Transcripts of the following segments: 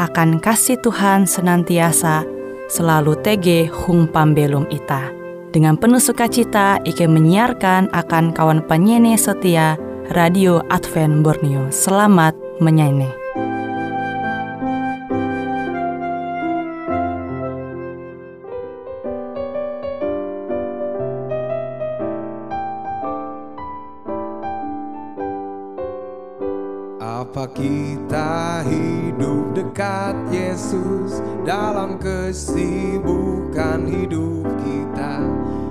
akan kasih Tuhan senantiasa selalu tege hung pambelum ita. Dengan penuh sukacita, Ike menyiarkan akan kawan penyanyi setia Radio Advent Borneo. Selamat menyanyi. Apa kita hidup dekat Yesus dalam kesibukan hidup kita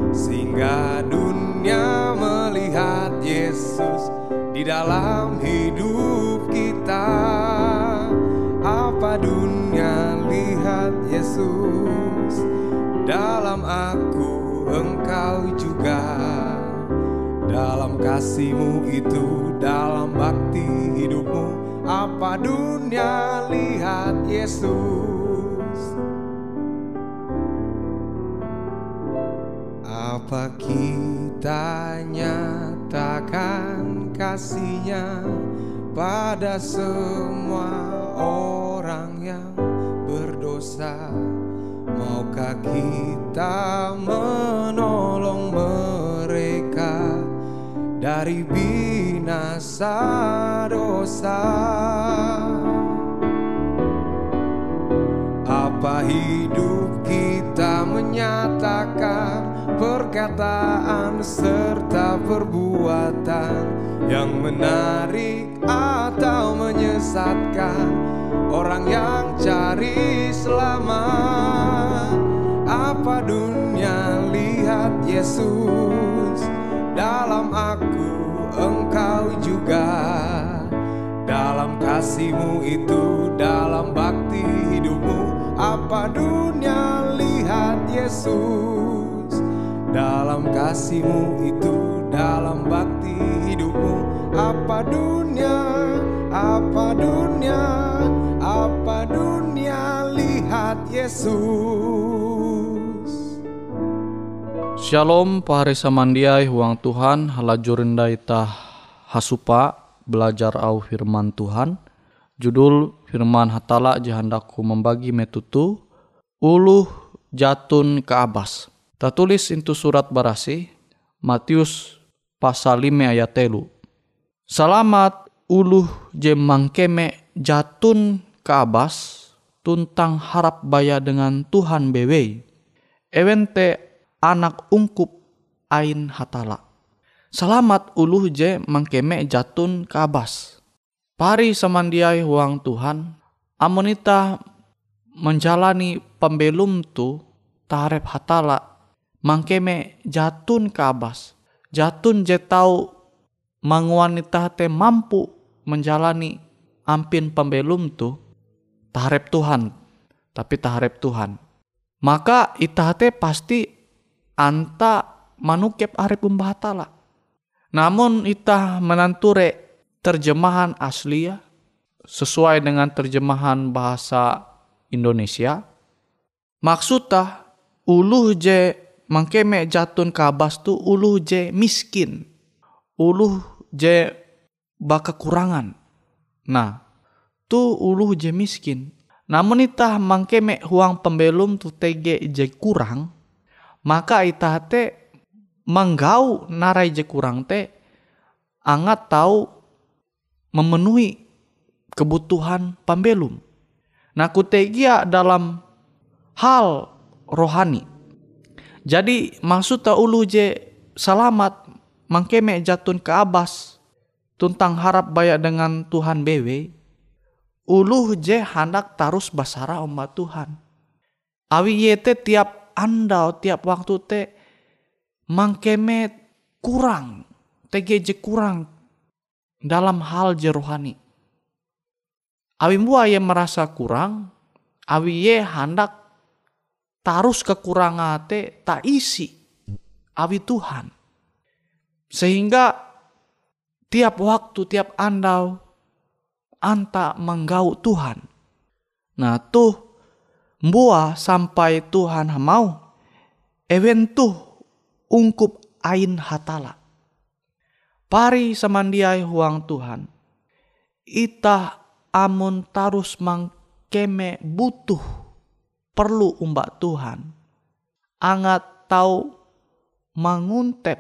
Sehingga dunia melihat Yesus di dalam hidup kita. Apa dunia lihat Yesus? Dalam aku engkau juga. Dalam kasihmu itu, dalam bakti hidupmu Apa dunia Yesus. Apa kita nyatakan kasihnya Pada semua orang yang berdosa? Maukah kita menolong mereka dari binasa dosa hidup kita menyatakan perkataan serta perbuatan Yang menarik atau menyesatkan. Orang yang cari selamat Apa dunia lihat Yesus? Dalam aku engkau juga dalam kasihmu itu dalam apa dunia lihat Yesus. Dalam kasihmu itu dalam bakti hidupmu. Apa dunia apa dunia apa dunia lihat Yesus. Shalom pahari samandiai huang Tuhan halajurinda ita hasupa belajar au firman Tuhan judul firman hatala jahandaku membagi metutu uluh jatun ke abas tertulis itu surat barasi Matius pasal 5 ayat telu Selamat uluh je mangkeme jatun ke abas tuntang harap baya dengan Tuhan bewe ewente anak ungkup ain hatala. Selamat uluh je mangkeme jatun kabas. Pari samandiai huang Tuhan, amonita menjalani pembelum tu tarep hatala mangkeme jatun kabas. Jatun je tau mangwanita te mampu menjalani ampin pembelum tu taharep Tuhan, tapi taharep Tuhan. Maka itahate pasti anta manukep arep umbahatala. Namun itah menanture terjemahan asli ya, sesuai dengan terjemahan bahasa Indonesia. Maksudnya uluh je mangkeme jatun kabas tu uluh je miskin. Uluh je baka kurangan. Nah, tu uluh je miskin. Namun itah mangkeme huang pembelum tu tege je kurang, maka itah te menggau narai je kurang te angat tahu memenuhi kebutuhan pembelum. Nah kutegia dalam hal rohani. Jadi maksud ulu je selamat mangkeme jatun ke abas tuntang harap bayak dengan Tuhan bewe uluh je hendak tarus basara umat Tuhan. Awi yete tiap andau tiap waktu te mangkeme kurang TGJ kurang dalam hal je rohani. Awi mua ye merasa kurang, awi ye hendak tarus kekurangan te tak isi awi Tuhan. Sehingga tiap waktu, tiap andau, anta menggau Tuhan. Nah tuh mbua sampai Tuhan mau ewen tuh ungkup ain hatala. Pari samandiai huang Tuhan. Ita amun tarus mangkeme butuh perlu umbak Tuhan. Angat tahu menguntep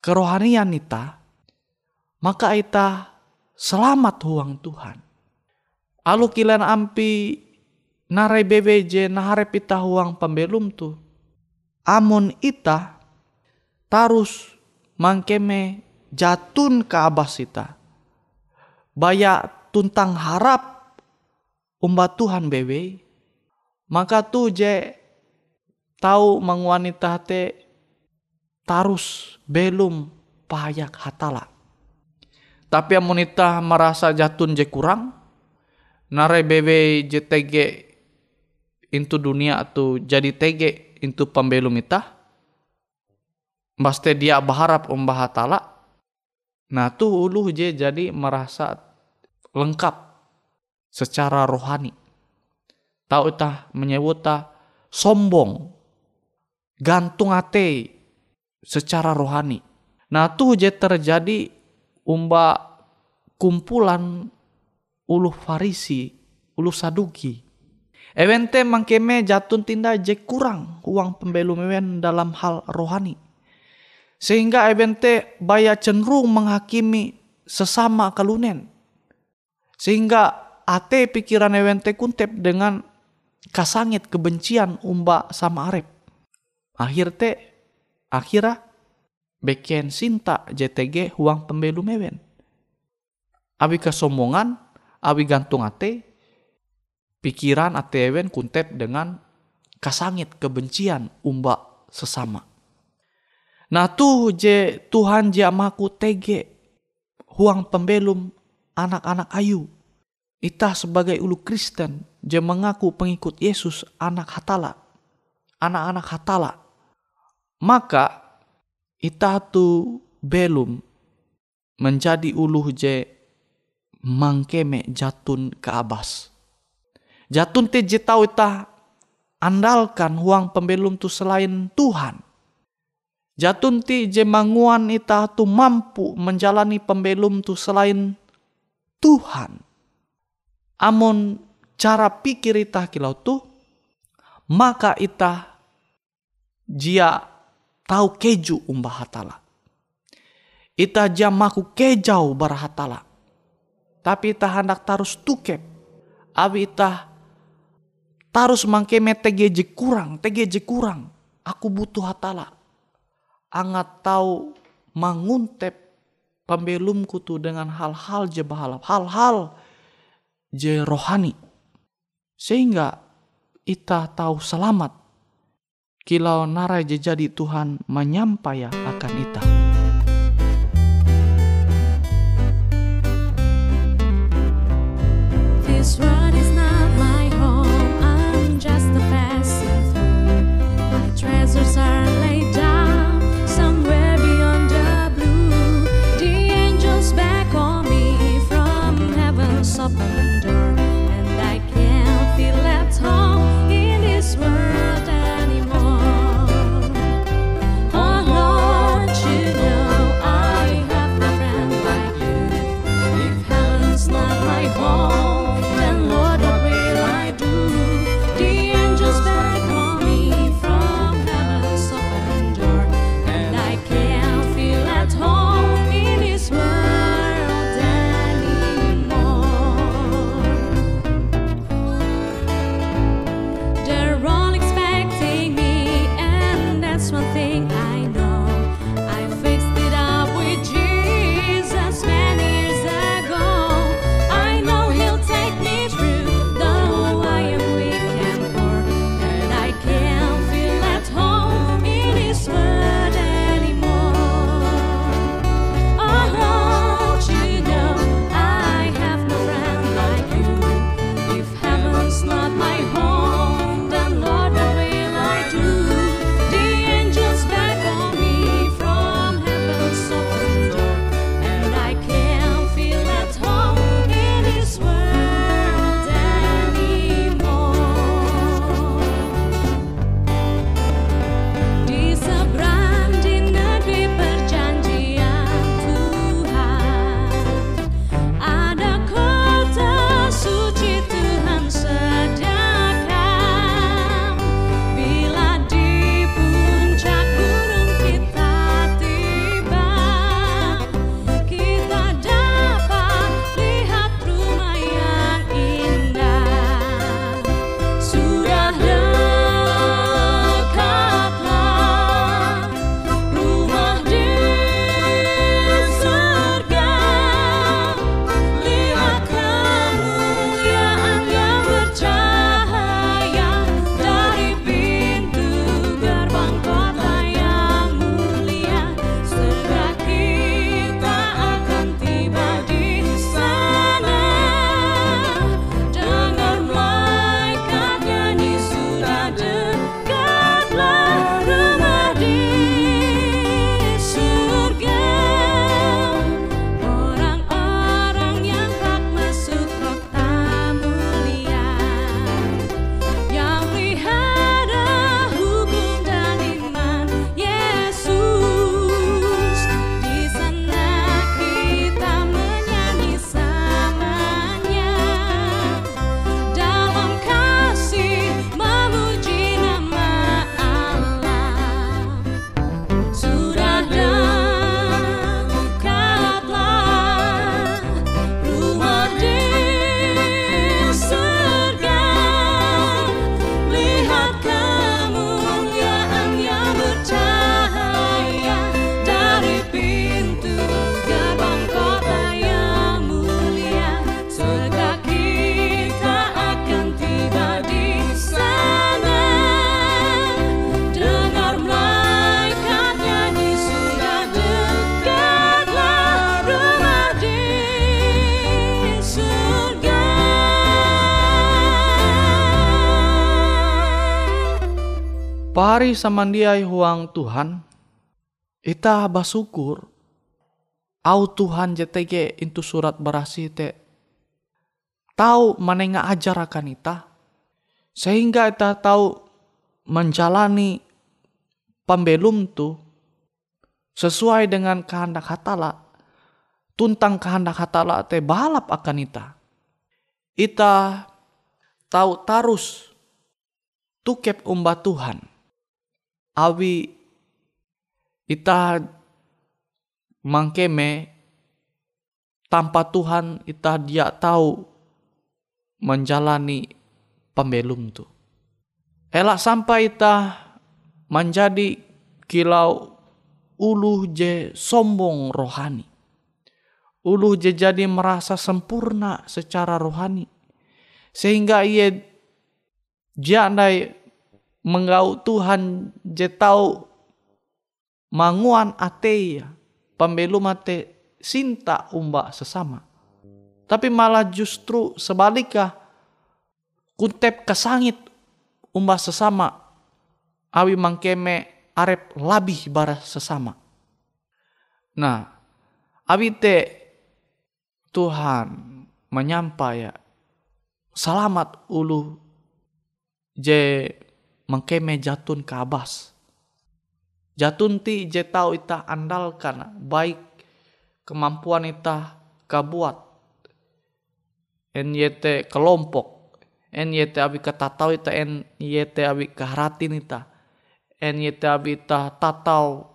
kerohanian ita, maka ita selamat huang Tuhan. Alu kilan ampi narai BBJ naharep ita huang pembelum tu. Amun ita tarus mangkeme jatun ke abas ita. Bayak tuntang harap umbat Tuhan bebe. Maka tu je tahu mangwanita te tarus belum payak hatala. Tapi amunita merasa jatun je kurang, nare bebe je tege into dunia atau jadi tege into pembelum ita, Baste dia berharap umbah hatala. Nah tuh ulu je jadi merasa lengkap secara rohani. Tahu tah menyebut tah sombong, gantung ate secara rohani. Nah tuh je terjadi umba kumpulan ulu farisi, ulu saduki. Ewente mangkeme jatun tinda je kurang uang pembelum ewen dalam hal rohani. Sehingga ewente baya cenderung menghakimi sesama kalunen. Sehingga ate pikiran ewente kuntep dengan kasangit kebencian umba sama arep. Akhir te, akhirnya beken sinta JTG huang pembelu mewen. Abi kesombongan, abi gantung ate, pikiran ate ewen kuntep dengan kasangit kebencian umba sesama. Nah tuh je Tuhan je amaku tege huang pembelum anak-anak ayu. Itah sebagai ulu Kristen je mengaku pengikut Yesus anak hatala. Anak-anak hatala. Maka itah tu belum menjadi ulu je mangkeme jatun ke abas. Jatun te je tahu itah andalkan huang pembelum tu selain Tuhan. Jatun ti jemanguan ita tu mampu menjalani pembelum tu selain Tuhan. Amun cara pikir ita kilau tu, maka ita jia tahu keju umbah hatala. Ita jia maku kejau barahatala. Tapi ita hendak tarus tukep. Abi ita tarus mangkeme tegeje kurang, tegeje kurang. Aku butuh hatala angat tahu menguntep pembelumku tu dengan hal-hal je bahalap, hal-hal je rohani. Sehingga ita tahu selamat kilau narai je jadi Tuhan menyampaya akan ita. Pari samandiai huang Tuhan, ita basyukur au Tuhan JTG itu surat berasi te. Tahu manenga ajar akan ita. Sehingga ita tahu menjalani pembelum tu. Sesuai dengan kehendak hatala. Tuntang kehendak hatala te balap akan ita. Ita tahu tarus tukep umba Tuhan awi ita mangkeme tanpa Tuhan ita dia tahu menjalani pembelum tu. Elak sampai ita menjadi kilau ulu je sombong rohani. Ulu je jadi merasa sempurna secara rohani. Sehingga ia jandai menggau Tuhan je tahu manguan ateia pembelum ate sinta umba sesama. Tapi malah justru sebaliknya kuntep kesangit umba sesama awi mangkeme arep labih bara sesama. Nah, awi te Tuhan menyampai ya selamat ulu je mangkeme jatun ke abas. Jatun ti je tau ita andalkan baik kemampuan ita kabuat. NYT kelompok. NYT abi katatau ita NYT abi keharatin ita. NYT abi ita tatau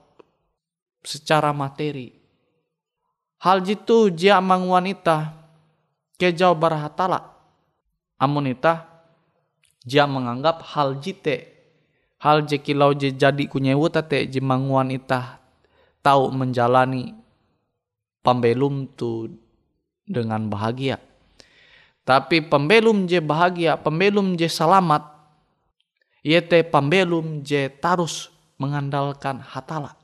secara materi. Hal jitu jia mang wanita kejauh barahatala. Amun ita jia menganggap hal jite hal je kilau je jadi kunyewu tate je manguan itah tahu menjalani pembelum tu dengan bahagia. Tapi pembelum je bahagia, pembelum je selamat, yete pembelum je tarus mengandalkan hatala.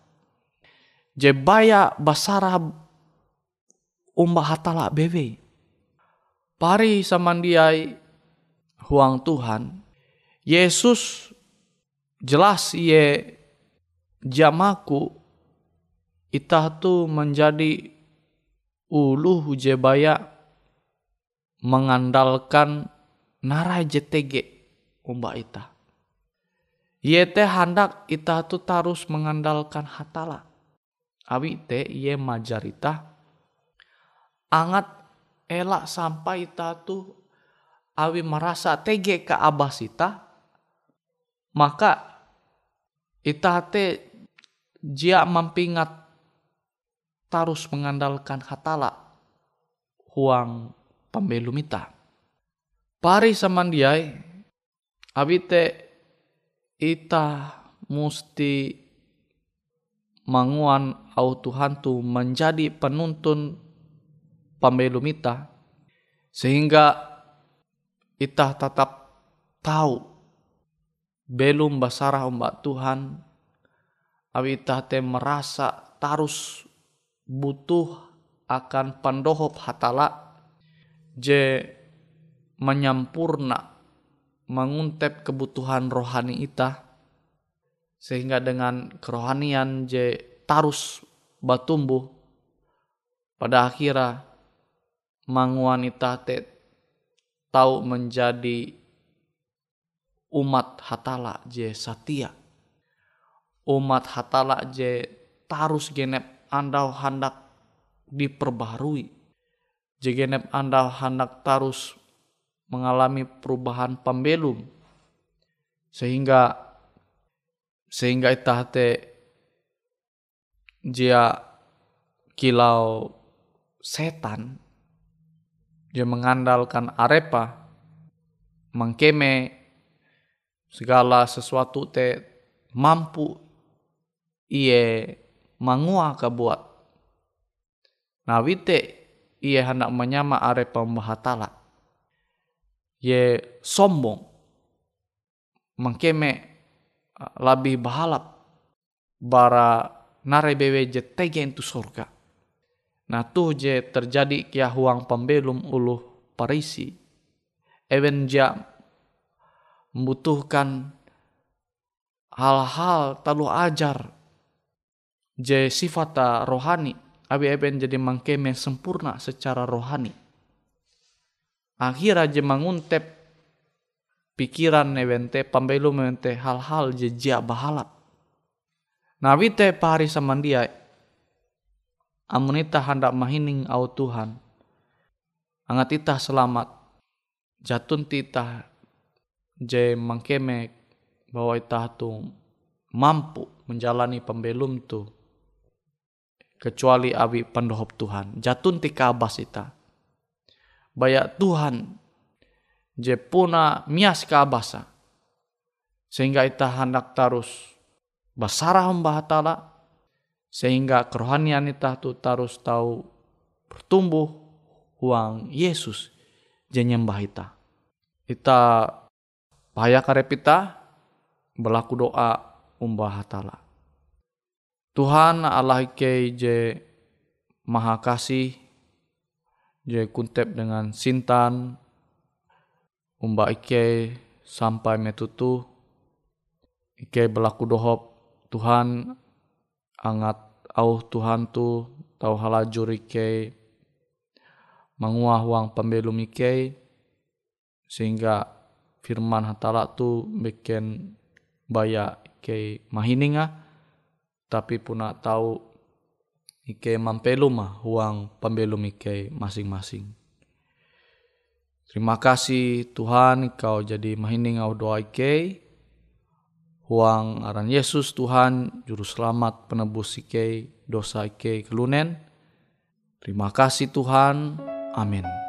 Je baya basara umba hatala bebe. Pari samandiai huang Tuhan, Yesus jelas ye jamaku itah tu menjadi ulu hujebaya mengandalkan narai JTG umba ita. Ye te hendak ita tu tarus mengandalkan hatala. Abi te ye majarita angat elak sampai ita tu awi merasa tege ke abas ita maka ita te jia mampingat tarus mengandalkan hatala huang pembelum ita. Pari samandiai abite ita musti manguan au Tuhan tu menjadi penuntun pembelum ita sehingga ita tetap tahu. Belum basarah umbak Tuhan. Awi te merasa tarus butuh akan pandohop hatala. Je menyampurna menguntep kebutuhan rohani ita sehingga dengan kerohanian je tarus batumbuh. Pada akhirnya manguan ita te tahu menjadi umat hatala je satia. Umat hatala je tarus genep andau hendak diperbaharui. Je genep andau hendak tarus mengalami perubahan pembelum. Sehingga sehingga itah te jia kilau setan dia mengandalkan arepa mengkeme segala sesuatu te mampu iye mangua buat. Nah wite iye hendak menyama are pembahatala. Ye sombong. Mengkeme lebih bahalap bara nare bewe je tege itu surga. Nah tuh je terjadi kia huang pembelum uluh parisi. Even ja membutuhkan hal-hal talu ajar. Je sifat rohani. Abi eben jadi mangkeme sempurna secara rohani. Akhirnya je manguntep pikiran nevente pambelu mente hal-hal je jia bahalap nah wite pari samandia amunita hendak mahining au Tuhan. Angat itah selamat. Jatun titah je mangkeme bahwa itah tu mampu menjalani pembelum tu kecuali abi pendohop Tuhan. Jatun ti kabas ita bayak Tuhan je puna mias kabasa sehingga ita hendak tarus basarah hamba hatala sehingga kerohanian ita tu tarus tahu bertumbuh uang Yesus je nyembah ita ita bahaya karepita berlaku doa umbah hatala. Tuhan Allah ke je maha kasih je kuntep dengan sintan umba ike sampai metutu ike berlaku dohop Tuhan angat au Tuhan tu tau halajur ike menguah uang pembelum ike sehingga firman hatala tu bikin baya ike mahininga tapi puna tahu ike mampeluma uang pembelum ike masing-masing. Terima kasih Tuhan kau jadi mahining au doa ike. Huang aran Yesus Tuhan juru selamat penebus ike dosa ike kelunen. Terima kasih Tuhan. Amin.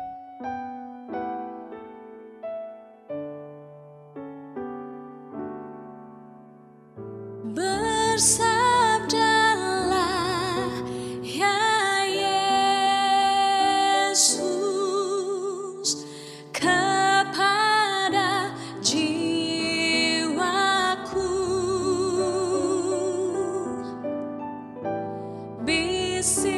see.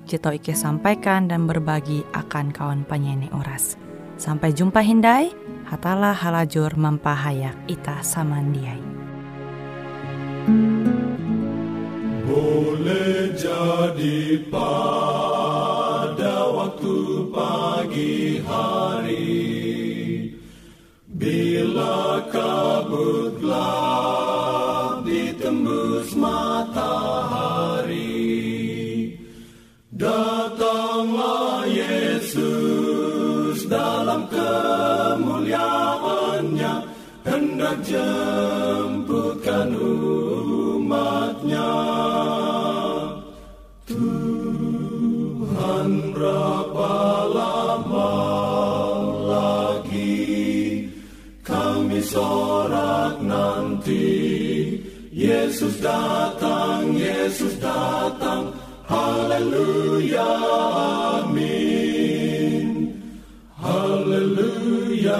jito Ike sampaikan dan berbagi akan kawan penyanyi Oras. Sampai jumpa Hindai, hatalah halajur mempahayak ita samandiai. Boleh jadi pada waktu pagi hari Bila kabut gelap ditembus matahari datang, Yesus datang. Haleluya, amin. Haleluya,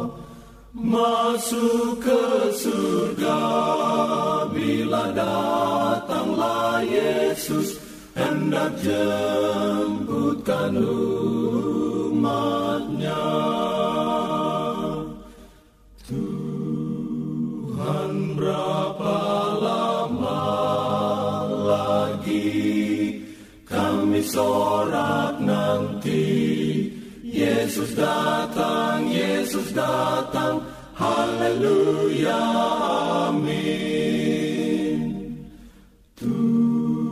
Masuk ke surga bila datanglah Yesus Hendak jemputkan umatnya. Tuhan berapa lama lagi kami sorak nanti? Yesus datang, Yesus datang Haleluya, amin Tuhan